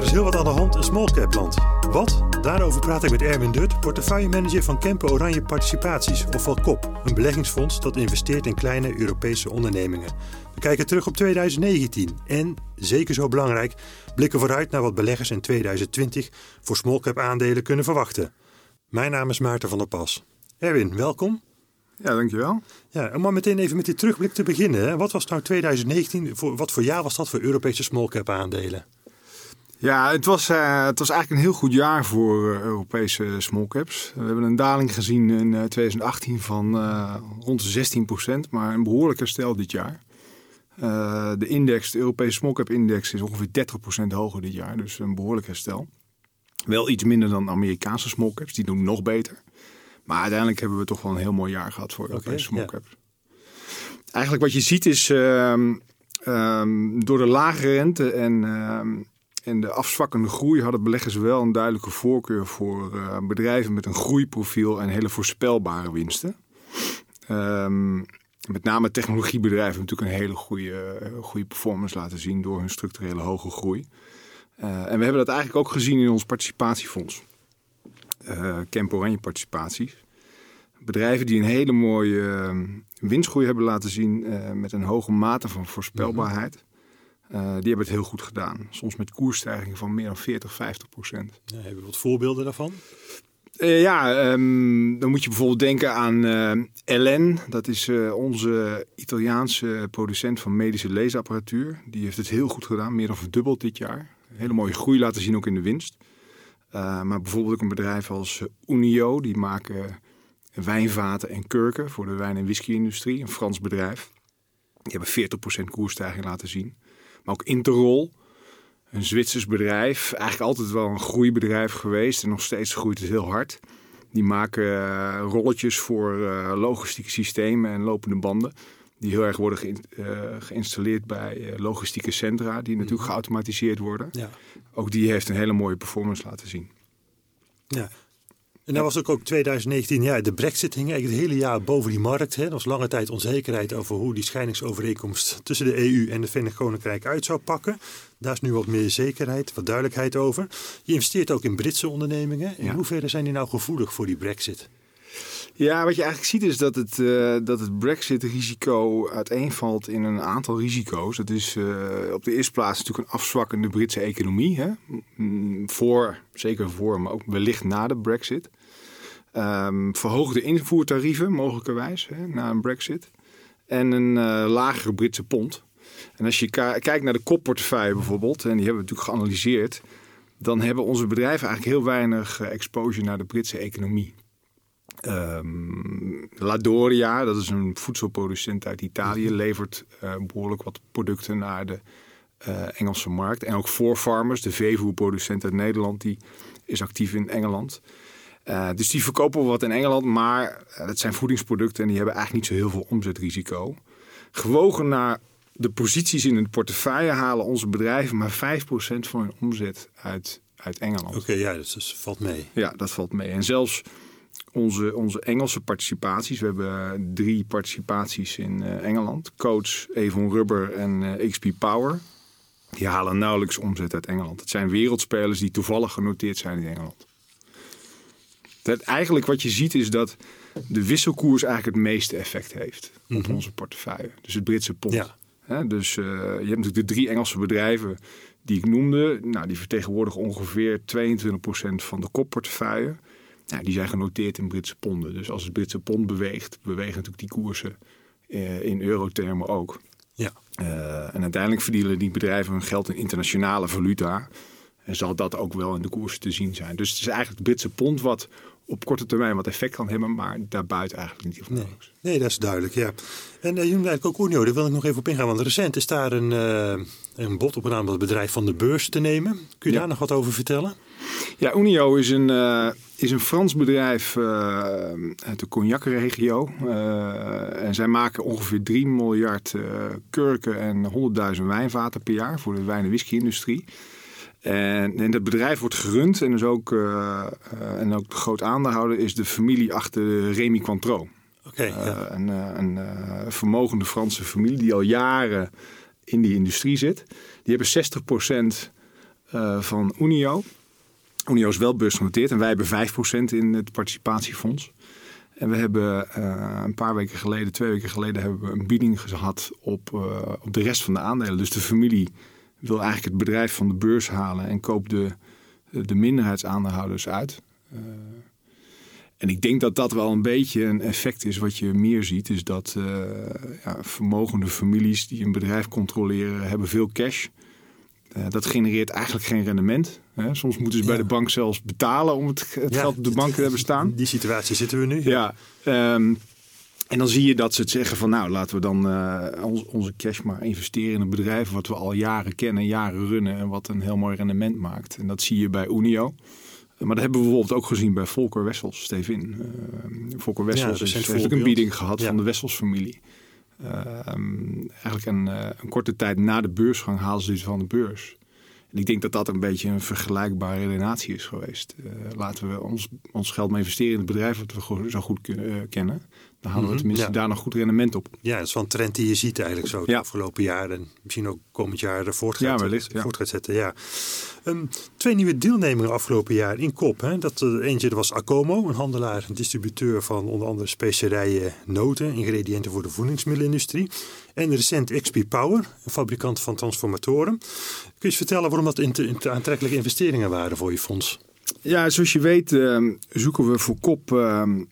Er is heel wat aan de hand in smallcapland. Wat? Daarover praat ik met Erwin Dut, portefeuillemanager van Kempen Oranje Participaties, ofwel KOP, een beleggingsfonds dat investeert in kleine Europese ondernemingen. We kijken terug op 2019 en, zeker zo belangrijk, blikken vooruit naar wat beleggers in 2020 voor smallcap aandelen kunnen verwachten. Mijn naam is Maarten van der Pas. Erwin, welkom. Ja, dankjewel. Ja, om maar meteen even met die terugblik te beginnen. Hè. Wat was nou 2019, voor, wat voor jaar was dat voor Europese smallcap aandelen? Ja, het was, uh, het was eigenlijk een heel goed jaar voor uh, Europese smallcaps. We hebben een daling gezien in uh, 2018 van uh, rond de 16% maar een behoorlijk herstel dit jaar. de index, de Europese smallcap index, is ongeveer 30% hoger dit jaar, dus een behoorlijk herstel. Wel iets minder dan Amerikaanse smallcaps, die doen nog beter. Maar uiteindelijk hebben we toch wel een heel mooi jaar gehad voor Europese okay, smallcaps. Ja. Eigenlijk wat je ziet is, um, um, door de lage rente en um, en de afzwakkende groei hadden beleggers wel een duidelijke voorkeur voor uh, bedrijven met een groeiprofiel en hele voorspelbare winsten. Um, met name technologiebedrijven natuurlijk een hele goede, uh, goede performance laten zien door hun structurele hoge groei. Uh, en we hebben dat eigenlijk ook gezien in ons participatiefonds. Camp Oranje participaties. Bedrijven die een hele mooie winstgroei hebben laten zien met een hoge mate van voorspelbaarheid. Uh, die hebben het heel goed gedaan. Soms met koersstijging van meer dan 40, 50 procent. Ja, hebben we wat voorbeelden daarvan? Uh, ja, um, dan moet je bijvoorbeeld denken aan uh, LN. Dat is onze Italiaanse producent van medische leesapparatuur. Die heeft het heel goed gedaan, meer dan verdubbeld dit jaar. Hele mooie groei laten zien ook in de winst. maar bijvoorbeeld ook een bedrijf als Unio. Die maken wijnvaten en kurken voor de wijn- en whisky-industrie. Een Frans bedrijf. Die hebben 40% koersstijging laten zien. Ook Interrol, een Zwitsers bedrijf. Eigenlijk altijd wel een groeibedrijf geweest en nog steeds groeit het heel hard. Die maken uh, rolletjes voor uh, logistieke systemen en lopende banden. Die heel erg worden ge uh, geïnstalleerd bij logistieke centra, die natuurlijk mhm. geautomatiseerd worden. Ja. Ook die heeft een hele mooie performance laten zien. Ja, en dan was ook, ook 2019, ja, de brexit hing eigenlijk het hele jaar boven die markt. Hè. Er was lange tijd onzekerheid over hoe die scheidingsovereenkomst tussen de EU en het Verenigd Koninkrijk uit zou pakken. Daar is nu wat meer zekerheid, wat duidelijkheid over. Je investeert ook in Britse ondernemingen. In hoeverre zijn die nou gevoelig voor die brexit? Ja, wat je eigenlijk ziet is dat het, uh, dat het Brexit-risico uiteenvalt in een aantal risico's. Dat is uh, op de eerste plaats natuurlijk een afzwakkende Britse economie. Hè? Voor, zeker voor, maar ook wellicht na de Brexit. Um, verhoogde invoertarieven, mogelijkerwijs, hè, na een Brexit. En een uh, lagere Britse pond. En als je kijkt naar de kopportefeuille bijvoorbeeld, en die hebben we natuurlijk geanalyseerd, dan hebben onze bedrijven eigenlijk heel weinig exposure naar de Britse economie. Um, Ladoria, dat is een voedselproducent uit Italië, mhm. levert uh, behoorlijk wat producten naar de uh, Engelse markt. En ook Four Farmers, de veevoerproducent uit Nederland, die is actief in Engeland. Uh, dus die verkopen wat in Engeland, maar dat zijn voedingsproducten en die hebben eigenlijk niet zo heel veel omzetrisico. Gewogen naar de posities in het portefeuille halen onze bedrijven maar 5% van hun omzet uit, uit Engeland. Oké, ja, dat dus valt mee. Ja, dat valt mee. En zelfs onze, onze Engelse participaties. We hebben drie participaties in uh, Engeland. Coach, Avon Rubber en uh, eh, XP Power. Die halen nauwelijks omzet uit Engeland. Het zijn wereldspelers die toevallig genoteerd zijn in Engeland. Dat eigenlijk wat je ziet is dat de wisselkoers eigenlijk het meeste effect heeft op mhm. onze portefeuille. Dus het Britse pond. Ja. dus uh, je hebt natuurlijk de drie Engelse bedrijven die ik noemde. Nou, die vertegenwoordigen ongeveer 22% van de kopportefeuille. Nou, die zijn genoteerd in Britse ponden. Dus als het Britse pond beweegt, bewegen natuurlijk die koersen uh, in eurothermen ook. Ja. Uh, en uiteindelijk verdienen die bedrijven hun geld in internationale valuta. En zal dat ook wel in de koersen te zien zijn. Dus het is eigenlijk het Britse pond wat op korte termijn wat effect kan hebben, maar daarbuiten eigenlijk niet nee. nee, dat is duidelijk, ja. En uh, ook Unio, daar wil ik nog even op ingaan. Want recent is daar een, uh, een bod op een aantal bedrijf van de beurs te nemen. Kun je daar nog wat over vertellen? Ja, Unio is een, uh, is een Frans bedrijf uit de Cognac-regio. en zij maken ongeveer 3 miljard kurken en 100.000 wijnvaten per jaar voor de wijn- en whisky-industrie. En, en dat bedrijf wordt gerund en, is ook, uh, en ook de groot aandeelhouder is de familie achter Remy. Okay, uh, ja. Een, een vermogende Franse familie die al jaren in die industrie zit. Die hebben 60% van Unio. Unio is wel beursgenoteerd en wij hebben 5% in het participatiefonds. En we hebben een paar weken geleden, twee weken geleden, hebben we een bieding gehad op, op de rest van de aandelen. Dus de familie wil eigenlijk het bedrijf van de beurs halen en koopt de, de minderheidsaandeelhouders uit. En ik denk dat dat wel een beetje een effect is wat je meer ziet. Is dat uh, ja, vermogende families die een bedrijf controleren, hebben veel cash. Uh, dat genereert eigenlijk geen rendement. Hè. Soms moeten ze bij de bank zelfs betalen om het, het geld op de bank te hebben staan. Die situatie zitten we nu. Ja. Um, en dan zie je dat ze het zeggen van nou laten we dan uh, onze cash maar investeren in een bedrijf wat we al jaren kennen, jaren runnen en wat een heel mooi rendement maakt. En dat zie je bij Unio. Maar dat hebben we bijvoorbeeld ook gezien bij Volker Wessels, Stevin. Uh, Volker Wessels ja, is, heeft ook een bieding gehad van de Wessels-familie. Uh, eigenlijk een, uh, een, korte tijd na de beursgang haalden ze iets van de beurs. En ik denk dat dat een beetje een vergelijkbare relatie is geweest. Uh, laten we ons, ons geld maar investeren in het bedrijf dat we zo goed kennen. Dan halen we Mhm, tenminste daar nog goed rendement op. Ja, dat is wel een trend die je ziet eigenlijk zo de Ja. afgelopen jaren. En misschien ook komend jaar voort Ja, gaat, wellicht, ja. voort gaat zetten. Ja. Ehm, twee nieuwe deelnemingen afgelopen jaar in kop. Hè. Dat, eh, eentje dat was Acomo, een handelaar en distributeur van onder andere specerijen, noten, ingrediënten voor de voedingsmiddelenindustrie. En recent XP Power, een fabrikant van transformatoren. Kun je eens vertellen waarom dat inter- inter- aantrekkelijke investeringen waren voor je fonds? Ja, zoals je weet ehm, zoeken we voor kop ehm,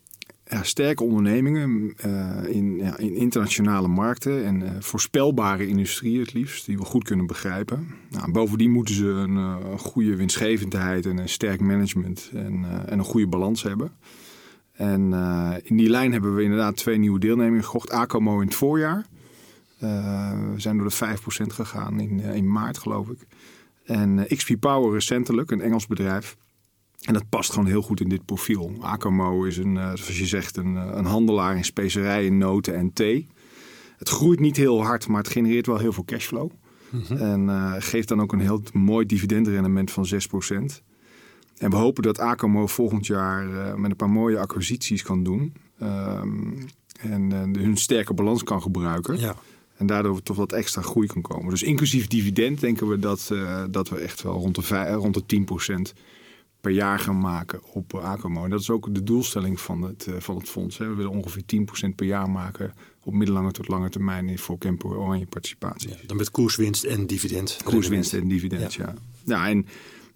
sterke ondernemingen eh, in, ja, in internationale markten en eh, voorspelbare industrie het liefst, die we goed kunnen begrijpen. Nou, bovendien moeten ze een, eh, goede winstgevendheid en een sterk management en, en een goede balans hebben. En in die lijn hebben we inderdaad twee nieuwe deelnemingen gekocht. Acomo in het voorjaar. We zijn door de 5% gegaan in, in maart, geloof ik. En XP Power recentelijk, een Engels bedrijf. En dat past gewoon heel goed in dit profiel. Acomo is een, eh, zoals je zegt, een, eh, een handelaar in specerijen, noten en thee. Het groeit niet heel hard, maar het genereert wel heel veel cashflow. En eh, geeft dan ook een heel mooi dividendrendement van 6%. En we hopen dat Acomo volgend jaar met een paar mooie acquisities kan doen. Ehm, en hun sterke balans kan gebruiken. Ja. En daardoor toch wat extra groei kan komen. Dus inclusief dividend denken we dat, dat we echt wel rond de, rond de 10% per jaar gaan maken op Acomo. En dat is ook de doelstelling van het, eh, van het fonds. Hè. We willen ongeveer 10% per jaar maken op middellange tot lange termijn voor Campo Oranje participatie. Ja, dan met koerswinst en dividend. Koerswinst en dividend, ja. ja. en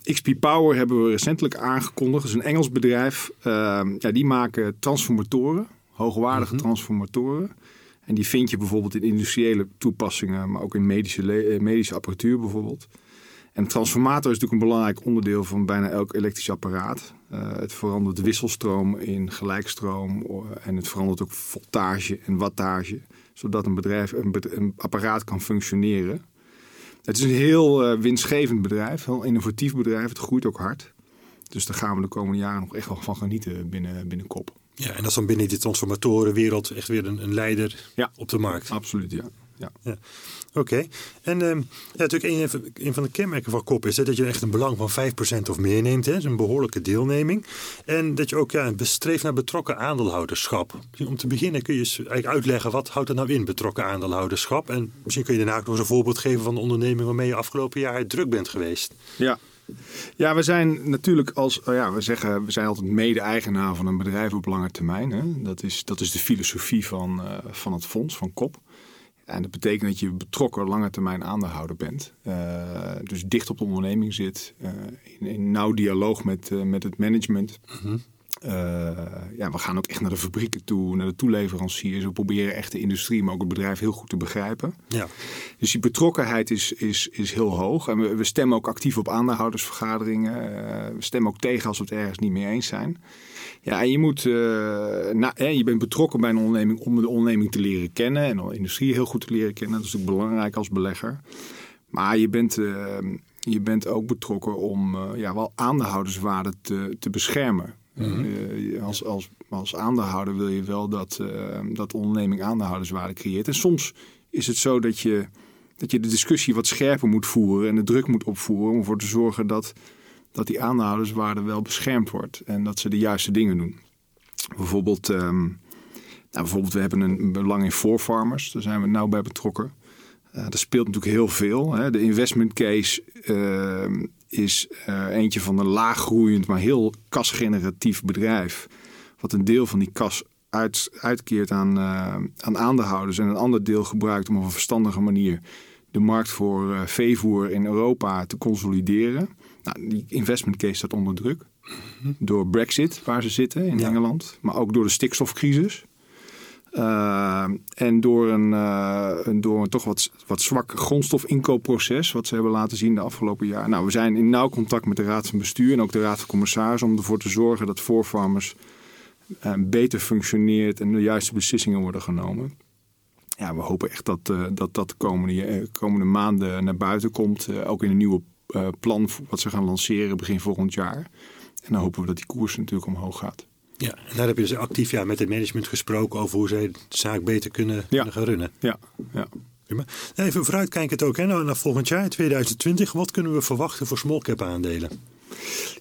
XP Power hebben we recentelijk aangekondigd. Dat is een Engels bedrijf. Ehm, ja, die maken transformatoren, hoogwaardige transformatoren. En die vind je bijvoorbeeld in industriële toepassingen, maar ook in medische, eh, medische apparatuur bijvoorbeeld. En transformator is natuurlijk een belangrijk onderdeel van bijna elk elektrisch apparaat. Eh, het verandert wisselstroom in gelijkstroom en het verandert ook voltage en wattage, zodat een bedrijf, een, bed- een apparaat kan functioneren. Het is een heel eh, winstgevend bedrijf, heel innovatief bedrijf. Het groeit ook hard. Dus daar gaan we de komende jaren nog echt wel van genieten binnen, binnen kop. Ja, en dat is dan binnen die transformatorenwereld echt weer een, een leider Ja. op de markt. Absoluut, ja. Ja. Oké. En ehm, ja, natuurlijk een, van- een van de kenmerken van KOP is hè, dat je echt een belang van 5% of meer neemt. Hè. Dat is een behoorlijke deelneming. En dat je ook ja, bestreeft naar betrokken aandeelhouderschap. Misschien Om te beginnen kun je eens eigenlijk uitleggen wat houdt dat nou in, betrokken aandeelhouderschap. En misschien kun je daarna ook nog eens een voorbeeld geven van de onderneming waarmee je afgelopen jaar druk bent geweest. Ja. Ja, we zijn natuurlijk als, oh ja, we zeggen, we zijn altijd mede-eigenaar van een bedrijf op lange termijn. Hè. Dat, is, dat is de filosofie van, eh, van het fonds, van KOP. En dat betekent dat je betrokken lange termijn aandeelhouder bent. Eh, dus dicht op de onderneming zit, eh, in, in nauw dialoog met, eh, met het management. Eh, ja, we gaan ook echt naar de fabrieken toe, naar de toeleveranciers. We proberen echt de industrie, maar ook het bedrijf heel goed te begrijpen. Ja. Dus die betrokkenheid is, is, is heel hoog. En we, we stemmen ook actief op aandeelhoudersvergaderingen. Eh, we stemmen ook tegen als we het ergens niet mee eens zijn. Ja, en je, moet, eh, na, hè, je bent betrokken bij een onderneming om de onderneming te leren kennen. En de industrie heel goed te leren kennen. Dat is natuurlijk belangrijk als belegger. Maar je bent, eh, je bent ook betrokken om eh, ja, wel aandeelhouderswaarde te, te beschermen. Eh, als, als, aandeelhouder wil je wel dat, eh, dat de onderneming aandeelhouderswaarde creëert. En soms is het zo dat je, dat je de discussie wat scherper moet voeren en de druk moet opvoeren om ervoor te zorgen dat, dat die aandeelhouderswaarde wel beschermd wordt en dat ze de juiste dingen doen. Bijvoorbeeld, ehm, nou, bijvoorbeeld we hebben een belang in Farmers, daar zijn we nauw bij betrokken. Uh, er speelt natuurlijk heel veel. Hè. De investment case ehm, is eentje van een laaggroeiend, maar heel kasgeneratief bedrijf. Wat een deel van die kas uit, uitkeert aan, aan aandeelhouders en een ander deel gebruikt om op een verstandige manier de markt voor veevoer in Europa te consolideren. Nou, die investment case staat onder druk. Door Brexit, waar ze zitten in Engeland. Maar ook door de stikstofcrisis. Uh, en door een, uh, door een toch wat, wat zwak grondstofinkoopproces, wat ze hebben laten zien de afgelopen jaar. Nou, we zijn in nauw contact met de Raad van Bestuur en ook de Raad van Commissarissen om ervoor te zorgen dat voorfarmers uh, beter functioneert en de juiste beslissingen worden genomen. Ja, we hopen echt dat dat, dat de komende, komende maanden naar buiten komt. ook in een nieuwe plan wat ze gaan lanceren begin volgend jaar. En dan hopen we dat die koers natuurlijk omhoog gaat. Ja, en daar heb je dus actief ja, met het management gesproken over hoe zij de zaak beter kunnen, gaan runnen. Ja, ja. Even vooruitkijkend ook hè, nou, naar volgend jaar, 2020. Wat kunnen we verwachten voor small cap aandelen?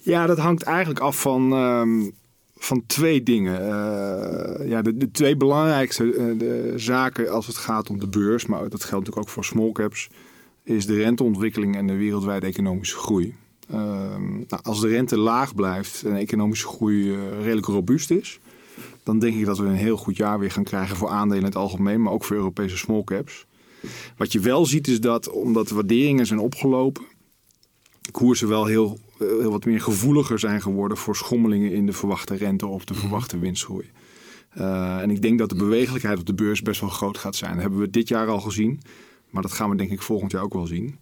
Ja, dat hangt eigenlijk af van, ehm, van twee dingen. Uh, ja, de, de, twee belangrijkste uh, de zaken als het gaat om de beurs, maar dat geldt natuurlijk ook voor small caps, is de renteontwikkeling en de wereldwijde economische groei. Ehm, nou, als de rente laag blijft en de economische groei uh, redelijk robuust is, dan denk ik dat we een heel goed jaar weer gaan krijgen voor aandelen in het algemeen, maar ook voor Europese small caps. Wat je wel ziet is dat, omdat de waarderingen zijn opgelopen, koersen wel heel, heel wat meer gevoeliger zijn geworden voor schommelingen in de verwachte rente of de verwachte winstgroei. Uh, en ik denk dat de bewegelijkheid op de beurs best wel groot gaat zijn. Dat hebben we dit jaar al gezien, maar dat gaan we denk ik volgend jaar ook wel zien.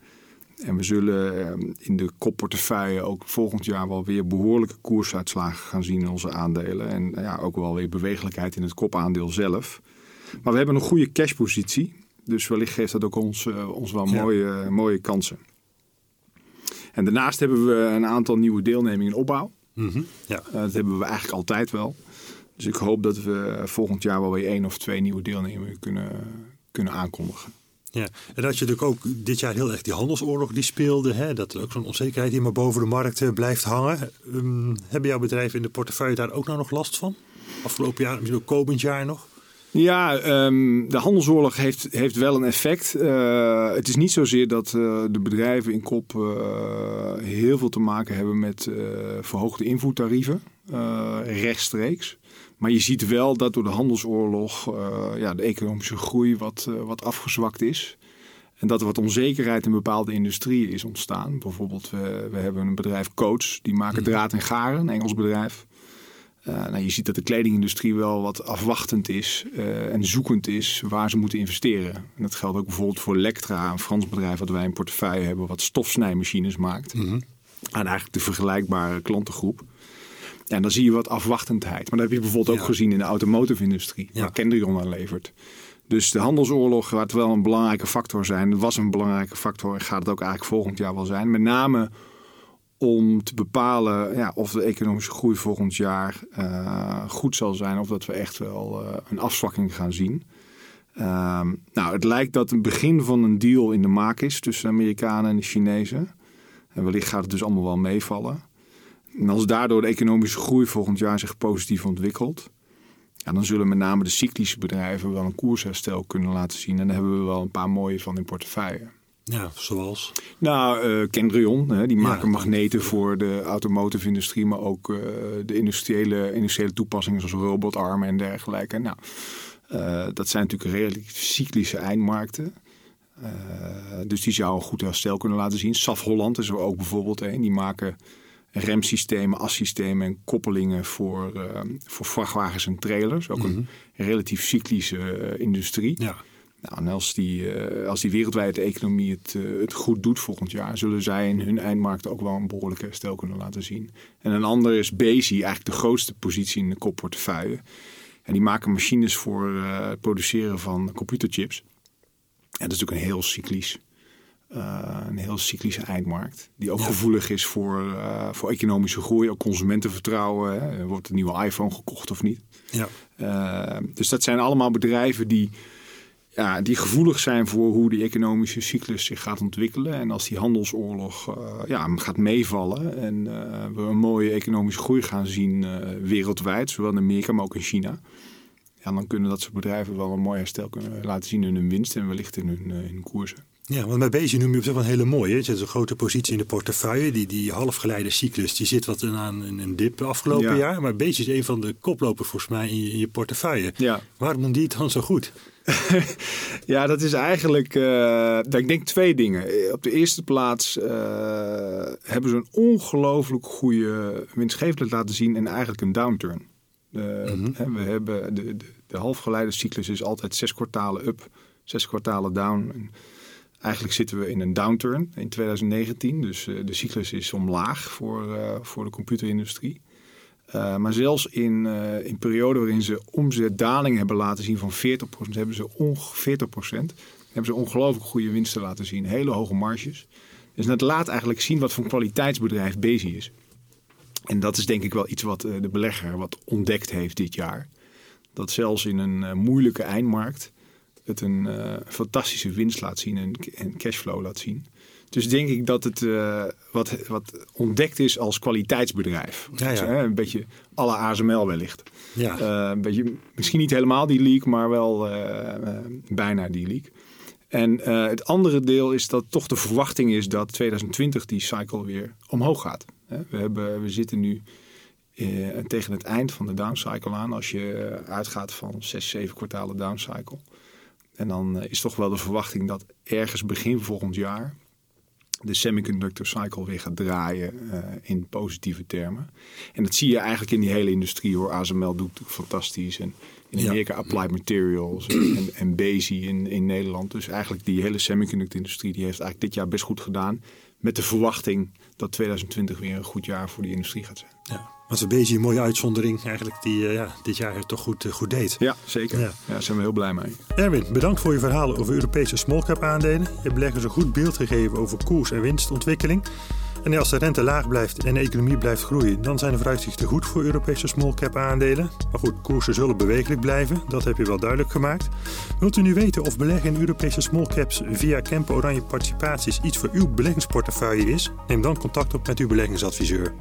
En we zullen ehm, in de kopportefeuille ook volgend jaar wel weer behoorlijke koersuitslagen gaan zien in onze aandelen. En ja, ook wel weer bewegelijkheid in het kopaandeel zelf. Maar we hebben een goede cashpositie. Dus wellicht geeft dat ook ons, uh, ons wel mooie, mooie kansen. En daarnaast hebben we een aantal nieuwe deelnemingen in opbouw. Mhm, ja. Uh, dat hebben we eigenlijk altijd wel. Dus ik hoop dat we volgend jaar wel weer één of twee nieuwe deelnemingen kunnen, kunnen aankondigen. Ja, en dat je natuurlijk ook dit jaar heel erg die handelsoorlog die speelde, hè, dat er ook zo'n onzekerheid die maar boven de markt eh, blijft hangen. Um, hebben jouw bedrijven in de portefeuille daar ook nou nog last van? Afgelopen jaar, misschien ook komend jaar nog? Ja, um, de handelsoorlog heeft, heeft wel een effect. Uh, het is niet zozeer dat uh, de bedrijven in kop heel veel te maken hebben met verhoogde invoertarieven, rechtstreeks. Maar je ziet wel dat door de handelsoorlog uh, ja, de economische groei wat, uh, wat afgezwakt is. En dat er wat onzekerheid in bepaalde industrieën is ontstaan. Bijvoorbeeld, we, we hebben een bedrijf Coach, die maken mhm. draad en garen, een Engels bedrijf. Uh, nou, je ziet dat de kledingindustrie wel wat afwachtend is en zoekend is waar ze moeten investeren. En dat geldt ook bijvoorbeeld voor Lectra, een Frans bedrijf wat wij in portefeuille hebben, wat stofsnijmachines maakt. Mm -hmm. En eigenlijk de vergelijkbare klantengroep. En dan zie je wat afwachtendheid. Maar dat heb je bijvoorbeeld ook gezien in de automotive-industrie, waar Kendrion aan levert. Dus de handelsoorlog gaat wel een belangrijke factor zijn. Het was een belangrijke factor en gaat het ook eigenlijk volgend jaar wel zijn. Met name om te bepalen ja, of de economische groei volgend jaar uh, goed zal zijn. Of dat we echt wel uh, een afzwakking gaan zien. Uh, nou, het lijkt dat een begin van een deal in de maak is tussen de Amerikanen en de Chinezen. En wellicht gaat het dus allemaal wel meevallen. En als daardoor de economische groei volgend jaar zich positief ontwikkelt, ja, dan zullen met name de cyclische bedrijven wel een koersherstel kunnen laten zien. En daar hebben we wel een paar mooie van in portefeuille. Ja, zoals? Nou, uh, Kendrion, hè, die maken magneten voor de automotive-industrie, maar ook uh, de industriële, industriële toepassingen zoals robotarmen en dergelijke. Nou, uh, dat zijn natuurlijk redelijk cyclische eindmarkten. dus die zou een goed herstel kunnen laten zien. Saf Holland is er ook bijvoorbeeld een. Die maken remsystemen, assystemen en koppelingen voor, uh, voor vrachtwagens en trailers. Ook een mhm. relatief cyclische uh, industrie. Ja. Nou, en als die, uh, als die wereldwijde economie het, het goed doet volgend jaar, zullen zij in hun eindmarkt ook wel een behoorlijke herstel kunnen laten zien. En een ander is Bezi, eigenlijk de grootste positie in de kopportefeuille. En die maken machines voor het produceren van computerchips. En dat is natuurlijk een heel cyclisch uh, een heel cyclische eindmarkt. Die ook gevoelig is voor, uh, voor economische groei, ook consumentenvertrouwen. Hè. Wordt een nieuwe iPhone gekocht of niet? Ja. Uh, dus dat zijn allemaal bedrijven die, ja, die gevoelig zijn voor hoe die economische cyclus zich gaat ontwikkelen. En als die handelsoorlog ja, gaat meevallen en we een mooie economische groei gaan zien wereldwijd, zowel in Amerika, maar ook in China. Ja, dan kunnen dat soort bedrijven wel een mooi herstel kunnen laten zien in hun winst en wellicht in hun, in hun koersen. Ja, want bij Bezi noem je op zich wel een hele mooie. Je zit een grote positie in de portefeuille. Die, die halfgeleide cyclus die zit wat aan een dip afgelopen jaar. Maar Bezi is een van de koplopers volgens mij in je, in je portefeuille. Ja. Waarom doen die het dan zo goed? ja, dat is eigenlijk, uh, ik denk twee dingen. Op de eerste plaats uh, hebben ze een ongelooflijk goede winstgevendheid laten zien en eigenlijk een downturn. Uh, mm We hebben de, de, de halfgeleidercyclus is altijd zes kwartalen up, zes kwartalen down. En eigenlijk zitten we in een downturn in 2019, dus de cyclus is omlaag voor, voor de computerindustrie. Uh, maar zelfs in, uh, in perioden waarin ze omzetdalingen hebben laten zien van 40%, hebben ze ongeveer 40%, hebben ze ongelooflijk goede winsten laten zien. Hele hoge marges. Dus dat laat eigenlijk zien wat voor een kwaliteitsbedrijf bezig is. En dat is denk ik wel iets wat de belegger wat ontdekt heeft dit jaar. Dat zelfs in een moeilijke eindmarkt het een fantastische winst laat zien en, en cashflow laat zien. Dus denk ik dat het uh, wat, wat ontdekt is als kwaliteitsbedrijf. Ja, ja. Dus, hè, een beetje alle ASML wellicht. Ja. Uh, een beetje, misschien niet helemaal die leak, maar wel bijna die leak. En het andere deel is dat toch de verwachting is dat 2020 die cycle weer omhoog gaat. We, hebben, we zitten nu tegen het eind van de downcycle aan. Als je uitgaat van 6, 7 kwartalen downcycle. En dan is toch wel de verwachting dat ergens begin volgend jaar de semiconductor cycle weer gaat draaien uh, in positieve termen. En dat zie je eigenlijk in die hele industrie hoor. ASML doet fantastisch. En in Amerika ja. Applied Materials en, en, Bezi in, in Nederland. Dus eigenlijk die hele semiconductor industrie die heeft eigenlijk dit jaar best goed gedaan. Met de verwachting dat 2020 weer een goed jaar voor die industrie gaat zijn. Ja. Wat een beetje een mooie uitzondering eigenlijk die uh, ja, dit jaar toch goed, uh, goed deed. Ja, zeker. Ja. daar zijn we heel blij mee. Erwin, bedankt voor je verhalen over Europese smallcap aandelen. Je beleggers een goed beeld gegeven over koers- en winstontwikkeling. En als de rente laag blijft en de economie blijft groeien, dan zijn de vooruitzichten goed voor Europese smallcap aandelen. Maar goed, koersen zullen bewegelijk blijven, dat heb je wel duidelijk gemaakt. Wilt u nu weten of beleggen in Europese smallcaps via Kempen Oranje Participaties iets voor uw beleggingsportefeuille is? Neem dan contact op met uw beleggingsadviseur.